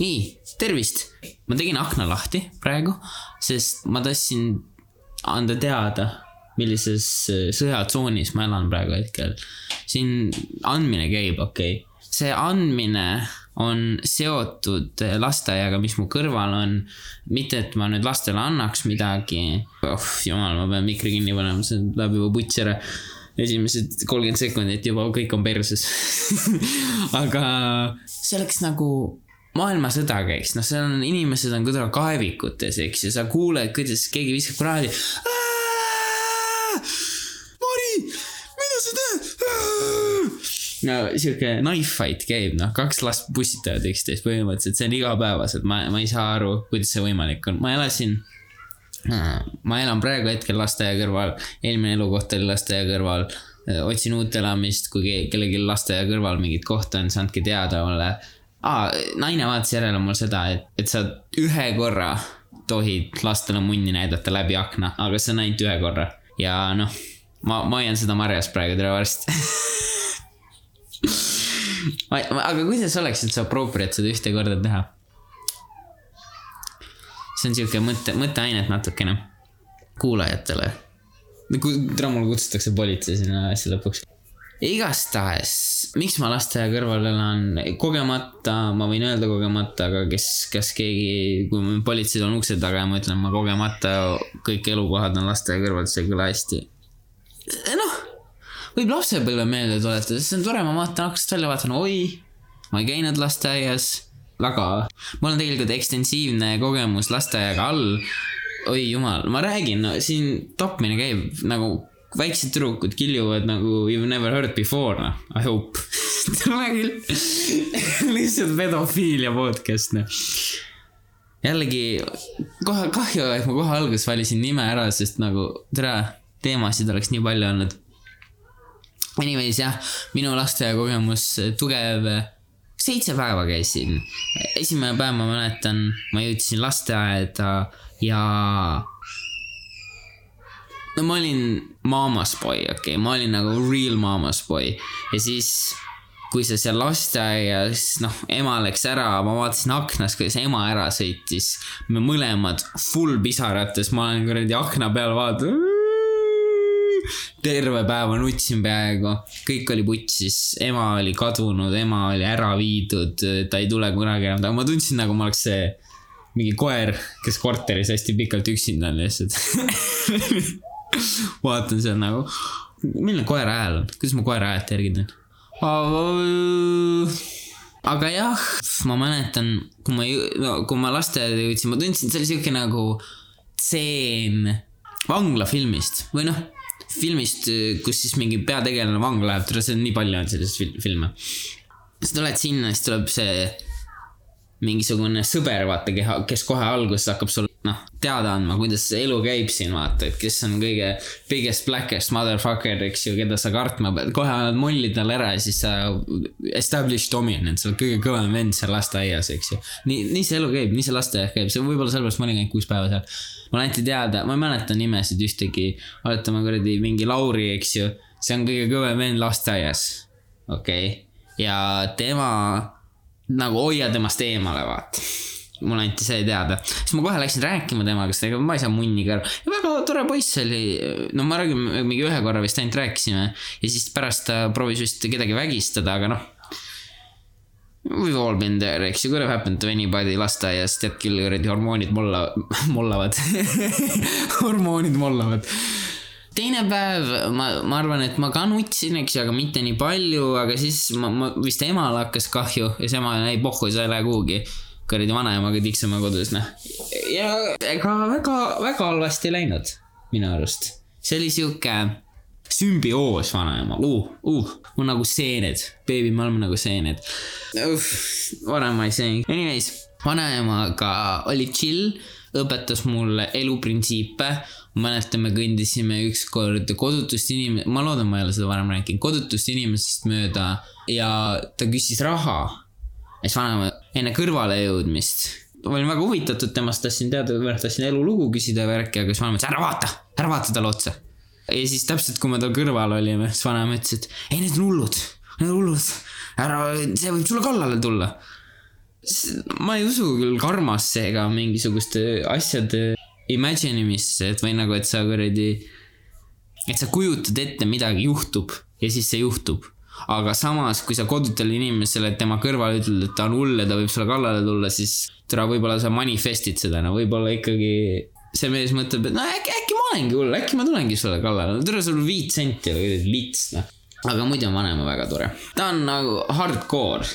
nii, tervist. ma tegin akna lahti praegu, sest ma tahtsin anda teada, millises äh, sõjatsoonis ma elan praegu hetkel. siin andmine käib, okei okay.. see andmine on seotud äh, lasteaiaga, mis mu kõrval on. mitte, et ma nüüd lastele annaks midagi. oh jumal, ma pean mikri kinni panema, see läheb juba putsi ära esimesed kolmkümmend sekundit juba kõik on perses. aga see oleks nagu maailmasõda käiks, noh, seal on inimesed on kuidagi kaevikutes, eks ju, sa kuuled, kuidas keegi viskab kraadi. Mari, mida sa teed? no sihuke knife fight käib, noh, kaks last pussitavad üksteist põhimõtteliselt, see on igapäevaselt, ma, ma ei saa aru, kuidas see võimalik on, ma elasin ma elan praegu hetkel lasteaia kõrval, eelmine elukoht oli lasteaia kõrval. otsin uut elamist, kui ke- kellelgi lasteaia kõrval mingit kohta on, siis andke teada mulle. aa, naine vaatas järele mul seda, et, et sa ühe korra tohid lastele munni näidata läbi akna, aga see on ainult ühe korra. ja noh, ma, ma hoian seda marjas praegu, tere varsti. aga kuidas oleks üldse appropriate seda ühte korda teha? see on siuke mõtte, mõtteainet natukene kuulajatele. täna mul kutsutakse politsei sinna asja lõpuks. igastahes, miks ma lasteaia kõrval elan, kogemata, ma võin öelda kogemata, aga kes, kas keegi, kui politseid on ukse taga ja ma ütlen, ma kogemata kõik elukohad on lasteaia kõrval, see ei kõla hästi. noh, võib lapsepõlve meelde tuletada, see on tore, ma vaatan aknast välja, vaatan, oi, ma ei käinud lasteaias väga, mul on tegelikult ekstensiivne kogemus lasteaiaga all. oi jumal, ma räägin no,, siin tapmine käib nagu väiksed tüdrukud kiljuvad nagu you never heard before, noh, I hope. tule küll, lihtsalt pedofiilia podcast, noh. jällegi kohe kahju, et ma kohe alguses valisin nime ära, sest nagu tere, teemasid oleks nii palju olnud. Anyways jah, minu lasteaiakogemus tugev seitse päeva käisin. esimene päev ma mäletan, ma jõudsin lasteaeda ja. No ma olin mama's boy, okei okay., ma olin nagu real mama's boy ja siis kui sa seal lasteaias, noh, ema läks ära, ma vaatasin aknast, kuidas ema ära sõitis. me mõlemad full pisarates, ma olen kuradi akna peal vaadanud. terve päeva nutsin peaaegu, kõik oli putsis, ema oli kadunud, ema oli ära viidud, ta ei tule kunagi enam, aga ma tundsin nagu ma oleks see mingi koer, kes korteris hästi pikalt üksinda on lihtsalt. vaatan seal nagu, milline koera hääl on, kuidas ma koera häält järgi teen? aga jah, ma mäletan, kui ma, no kui ma lasteaeda jõudsin, ma tundsin, see oli siuke nagu tseen vanglafilmist või noh, filmist, kus siis mingi peategelane vangla läheb, see on nii palju on selliseid fil- filme. sa tuled sinna, siis tuleb see mingisugune sõber, vaata, kes kohe alguses hakkab sulle noh, teada andma, kuidas see elu käib siin, vaata, et kes on kõige biggest blackest motherfucker, eks ju, keda sa kartma pead, kohe annad molli talle ära ja siis sa establish dominant, sa oled kõige kõvem vend seal lasteaias, eks ju. nii, nii see elu käib, nii see lasteaed käib, see võib-olla sellepärast ma olin ainult kuus päeva seal. mulle anti teada, ma ei mäleta nimesid ühtegi, oletame kuradi mingi Lauri, eks ju, see on kõige kõvem vend lasteaias, okei okay., ja tema nagu hoia temast eemale, vaata mulle anti see teada, siis ma kohe läksin rääkima temaga, sest ega ma ei saa munni ka aru. väga tore poiss oli, no ma räägin, mingi ühe korra vist ainult rääkisime ja siis pärast ta proovis vist kedagi vägistada, aga noh. We've all been there, eks ju, could have happened to anybody lasteaias, tead küll, kuradi hormoonid molla, mollavad hormoonid mollavad teine päev ma, ma arvan, et ma ka nutsin, eks ju, aga mitte nii palju, aga siis ma, ma vist emale hakkas kahju ja siis ema ei pohhu, sa ei lähe kuhugi. Kuradi vanaemaga tiksume kodus, noh. ja ega väga, väga halvasti ei läinud minu arust. see oli sihuke sümbioos vanaema, uh, uh, mul nagu seened, beebi, me oleme nagu seened. varem ma ei see, anyways, vanaemaga oli chill, õpetas mulle eluprintsiipe ma mäletan, me kõndisime ükskord kodutust inim-, ma loodan, ma ei ole seda varem rääkinud, kodutust inimesest mööda ja ta küsis raha. Ja siis vanaema enne kõrvale jõudmist, olin väga huvitatud temast, tahtsin teada, tahtsin elulugu küsida ja värki, aga siis vanaema ütles ära vaata, ära vaata talle otsa. ja siis täpselt, kui me tal kõrval olime, siis vanaema ütles, et ei, need on hullud, need on hullud, ära, see võib sulle kallale tulla. ma ei usu küll karmasse ega mingisuguste asjade imagine imisse, et või nagu, et sa kuradi, et sa kujutad ette, midagi juhtub ja siis see juhtub. Aga samas, kui sa kodutele inimesele tema kõrval ütled, et ta on hull ja ta võib sulle kallale tulla, siis tere, võib-olla sa manifest'id seda, no võib-olla ikkagi see mees mõtleb, et no äkki, äkki ma olengi hull, äkki ma tulengi sulle kallale, no tere, sul viit senti või lits, noh aga muidu on vanaema väga tore. ta on nagu hardcore,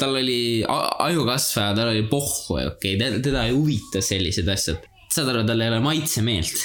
tal oli ajukasvaja, tal oli pohhu okei okay,, teda ei huvita sellised asjad. saad aru, tal ei ole maitsemeelt.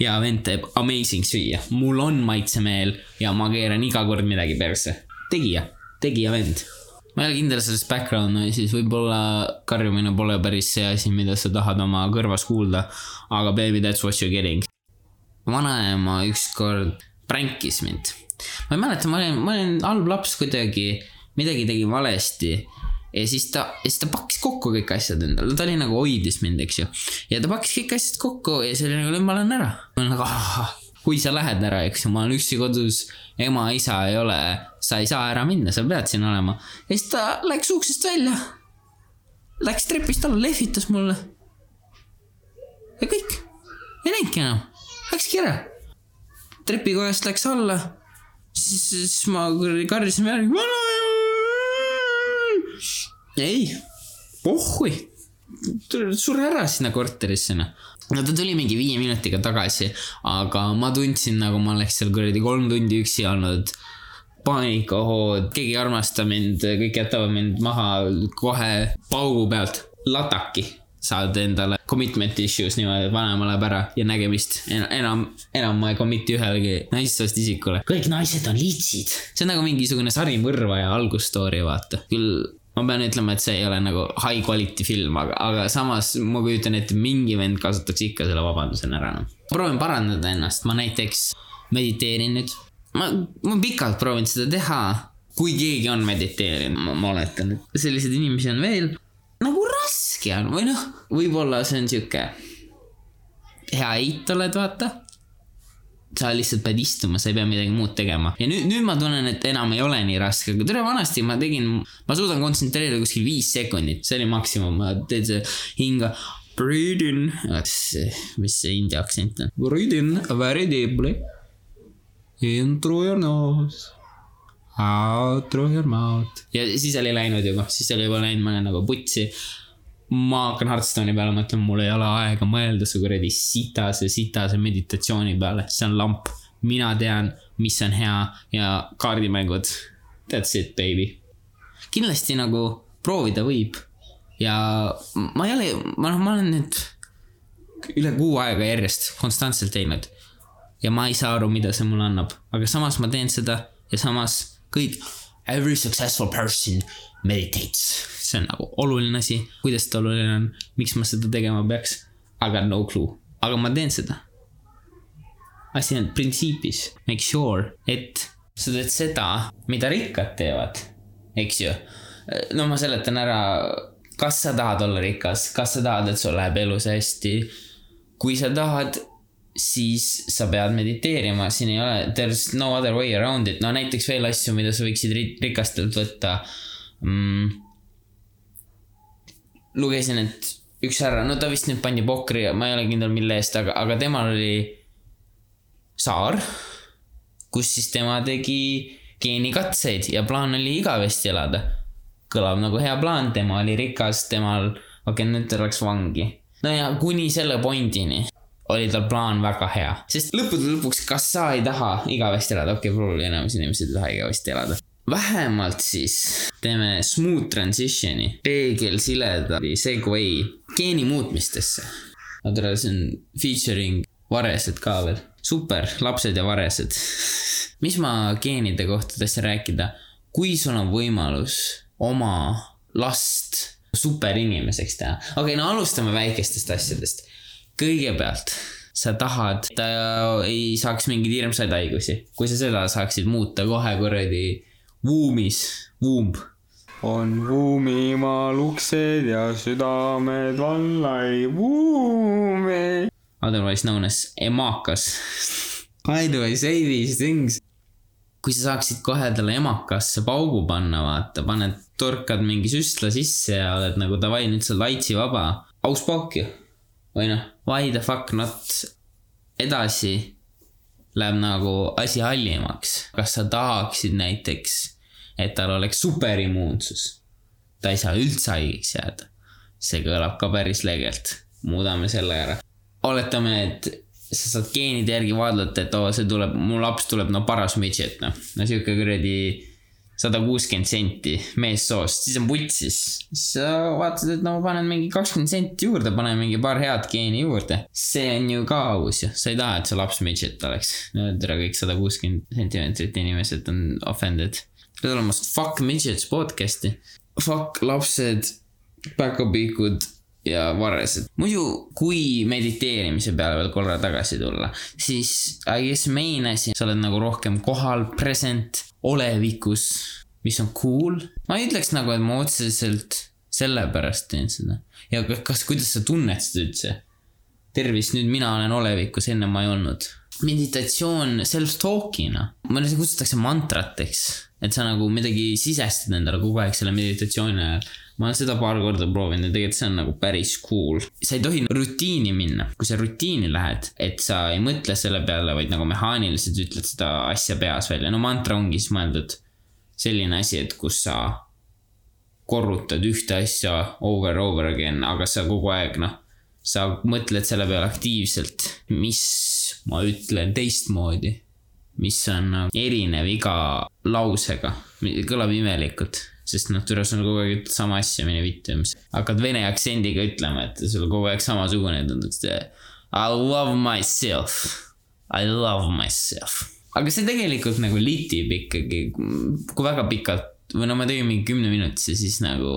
Ja vend teeb amazing süüa, mul on maitsemeel ja ma keeran iga kord midagi perse. tegija, tegija vend. ma ei ole kindel selles background noise'is, võib-olla karjumine pole päris see asi, mida sa tahad oma kõrvas kuulda. aga baby, that's what you getting. vanaema ükskord pränkis mind. ma ei mäleta, ma olin, ma olin halb laps kuidagi, midagi tegin valesti. Ja siis ta, ja siis ta pakkis kokku kõik asjad endale, ta oli nagu hoidis mind, eks ju. ja ta pakkis kõik asjad kokku ja siis oli nagu, ma lähen ära. ma olen nagu, ahah, kui sa lähed ära, eks ju, ma olen üksi kodus, ema, isa ei ole, sa ei saa ära minna, sa pead siin olema. ja siis ta läks uksest välja. Läks trepist alla, lehvitas mulle. ja kõik, ei näinudki enam, läkski ära trepikojast läks alla, siis, siis ma karjusin peale, vanaema. ei, pohhui, sure ära sinna korterisse noh. no ta tuli mingi viie minutiga tagasi, aga ma tundsin nagu ma oleks seal kuradi kolm tundi üksi olnud paanikahood, keegi ei armasta mind, kõik jätavad mind maha kohe paugu pealt, lataki saad endale commitment issues niimoodi, et vanaema läheb ära ja nägemist en,. enam, enam ma ei commit'i ühelegi naissoost isikule. kõik naised on litsid. see on nagu mingisugune sari mõrvaja algusstory, vaata. küll ma pean ütlema, et see ei ole nagu high quality film, aga, aga samas ma kujutan ette, mingi vend kasutaks ikka selle vabandusena ära, noh. proovin parandada ennast, ma näiteks mediteerin nüüd. ma, ma pikalt proovinud seda teha, kui keegi on mediteerinud, ma oletan, et selliseid inimesi on veel. nagu raske on või noh, võib-olla see on sihuke hea eit oled, vaata. Sa lihtsalt pead istuma, sa ei pea midagi muud tegema ja nüüd, nüüd ma tunnen, et enam ei ole nii raske, aga tere vanasti ma tegin, ma suudan kontsentreerida kuskil viis sekundit, see oli maksimum, ma teen see hinga. Breathe in, mis see india aktsent on? Breathe in very deeply. In through your nose. Out through your mouth. ja siis oli läinud juba, siis oli juba läinud, ma olen nagu putsi ma hakkan Hearthstone'i peale mõtlema, mul ei ole aega mõelda su kuradi sitase, sitase meditatsiooni peale, see on lamp. mina tean, mis on hea ja kaardimängud. That's it, baby. kindlasti nagu proovida võib ja ma ei ole, ma noh, ma olen nüüd üle kuu aega järjest konstantselt teinud. ja ma ei saa aru, mida see mulle annab, aga samas ma teen seda ja samas kõik, every successful person meditates. see on nagu oluline asi, kuidas ta oluline on, miks ma seda tegema peaks, got no clue, aga ma teen seda. asi on printsiibis, make sure, et sa teed seda, mida rikkad teevad, eks ju. no ma seletan ära, kas sa tahad olla rikas, kas sa tahad, et sul läheb elus hästi. kui sa tahad, siis sa pead mediteerima, siin ei ole, there is no other way around it, no näiteks veel asju, mida sa võiksid ri- rikastelt võtta mm,. lugesin, et üks härra, no ta vist nüüd pandi pokri, ma ei ole kindel, mille eest, aga, aga temal oli saar, kus siis tema tegi geenikatseid ja plaan oli igavesti elada. kõlab nagu hea plaan, tema oli rikas, temal, okei okay,, nüüd ta läks vangi. no ja kuni selle pointini oli tal plaan väga hea, sest lõppude lõpuks, kas sa ei taha igavesti elada, okei okay,, probably enamus inimesed ei taha igavesti elada. vähemalt siis teeme smooth transition'i, peegelsileda segway geeni muutmistesse. no tere, see on featuring varesed ka veel, super, lapsed ja varesed. mis ma geenide kohta tahtsin rääkida, kui sul on võimalus oma last superinimeseks teha, okei okay,, no alustame väikestest asjadest. Kõigepealt sa tahad, ta ei saaks mingeid hirmsaid haigusi, kui sa seda saaksid muuta kohe kuradi vuumis, vuumb on vuumimaal uksed ja südamed valla ei vuumi. otherwise known as emakas. Why do I say these things? kui sa saaksid kohe talle emakasse paugu panna, vaata, paned torkad mingi süstla sisse ja oled nagu davai, nüüd sa oled laitsi vaba. aus pauk ju. Või noh, why the fuck not edasi läheb nagu asi hallimaks. kas sa tahaksid näiteks, et tal oleks superimmuunsus? ta ei saa üldse haigeks jääda. see kõlab ka päris legelt. muudame selle ära. oletame, et sa saad geenide järgi vaadata, et oo, see tuleb, mu laps tuleb no paras midžet, noh. no sihuke kuradi sada kuuskümmend senti meessoost, siis on putsis. siis sa vaatad, et no ma panen mingi kakskümmend senti juurde, panen mingi paar head geeni juurde. see on ju ka aus ju, sa ei taha, et su laps midžet oleks. no tere, kõik sada kuuskümmend sentimeetrit inimesed on offended. pead olema fuck midgets podcast'i. Fuck lapsed, päkapiikud ja varresed. muidu, kui mediteerimise peale veel korra tagasi tulla, siis I guess main asi, sa oled nagu rohkem kohal, present, olevikus, mis on cool. ma ei ütleks nagu, et ma otseselt sellepärast teen seda. ja ka- kas, kuidas sa tunned seda üldse? tervist, nüüd mina olen olevikus, enne ma ei olnud. meditatsioon self-talk'ina, mõnes kutsutakse mantrateks, et sa nagu midagi sisestad endale kogu aeg selle meditatsiooni ajal. Ma olen seda paar korda proovinud ja tegelikult see on nagu päris cool. sa ei tohi rutiini minna, kui sa rutiini lähed, et sa ei mõtle selle peale, vaid nagu mehaaniliselt ütled seda asja peas välja, no mantra ongi siis mõeldud selline asi, et kus sa korrutad ühte asja over over again, aga sa kogu aeg noh, sa mõtled selle peale aktiivselt, mis ma ütlen teistmoodi, mis on nagu erinev iga lausega, kõlab imelikult, sest noh, türa sul kogu aeg sama asja, mine vittu, mis hakkad vene aktsendiga ütlema, et sul kogu aeg samasugune tunduks. I love myself, I love myself. aga see tegelikult nagu litib ikkagi, kui väga pikalt või no ma tegin mingi kümne minutise, siis nagu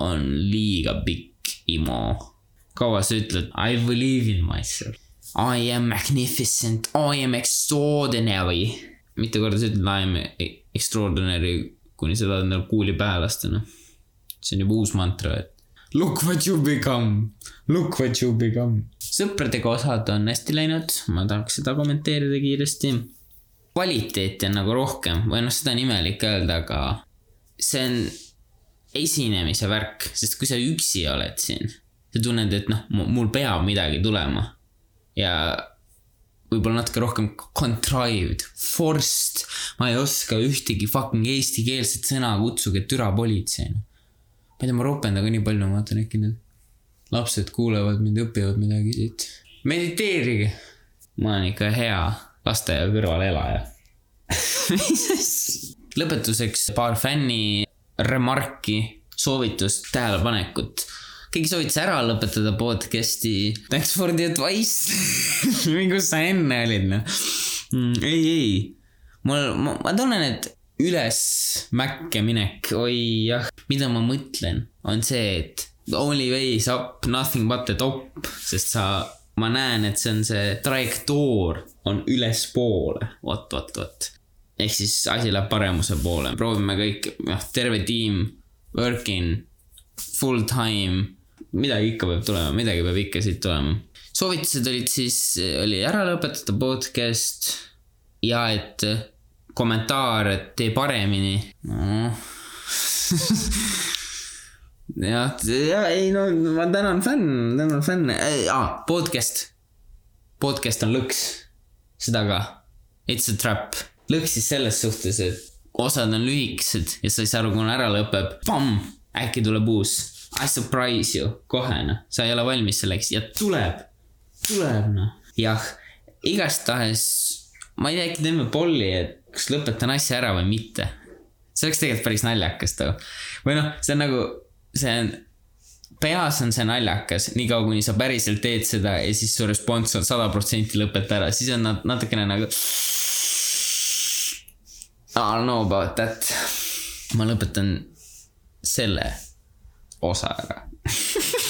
on liiga pikk imo. kaua sa ütled I believe in myself. I am magnificent, I am extraordinary. mitu korda sa ütled I am extraordinary, kuni sa tahad endale kuuli pähe lasta, noh. see on juba uus mantra, et look what you become, look what you become. sõpradega osad on hästi läinud, ma tahaks seda kommenteerida kiiresti kvaliteeti on nagu rohkem või noh, seda on imelik öelda, aga see on esinemise värk, sest kui sa üksi oled siin, sa tunned, et noh, mul peab midagi tulema ja võib-olla natuke rohkem contrived, forced, ma ei oska ühtegi fucking eestikeelset sõna, kutsuge türa politsei. ma ei tea, ma ropen temaga nii palju, ma vaatan äkki need lapsed kuulevad mind, õpivad midagi siit. mediteerige. ma olen ikka hea lasteaia kõrval elaja. lõpetuseks paar fänni remarki, soovitust, tähelepanekut. Keegi soovitas ära lõpetada podcast'i. Thanks for the advice. kus sa enne olid, noh. ei, ei. mul, ma, ma tunnen, et üles mäkke minek, oi jah, mida ma mõtlen, on see, et only ways up, nothing but the top, sest sa, ma näen, et see on see trajektoor on ülespoole, vot, vot, vot. ehk siis asi läheb paremuse poole, proovime kõik, noh, terve tiim, working, full time, midagi ikka peab tulema, midagi peab ikka siit tulema. soovitused olid siis, oli ära lõpetada podcast ja et kommentaar, et tee paremini. No. jah, ja ei no ma tänan fänn, tänan fänne. Ah,, podcast, podcast on lõks, seda ka, it's a trap, lõks siis selles suhtes, et osad on lühikesed ja sa ei saa aru, kuna ära lõpeb, pamm, äkki tuleb uus, I surprise you, kohe noh, sa ei ole valmis selleks ja tuleb, tuleb noh, jah, igastahes ma ei tea, äkki teeme polli, et kas lõpetan asja ära või mitte. see oleks tegelikult päris naljakas too. või noh, see on nagu, see on, peas on see naljakas, niikaua kuni sa päriselt teed seda ja siis su respons on sada protsenti lõpeta ära, siis on nad natukene nagu. I don't know about that. ma lõpetan selle osa ära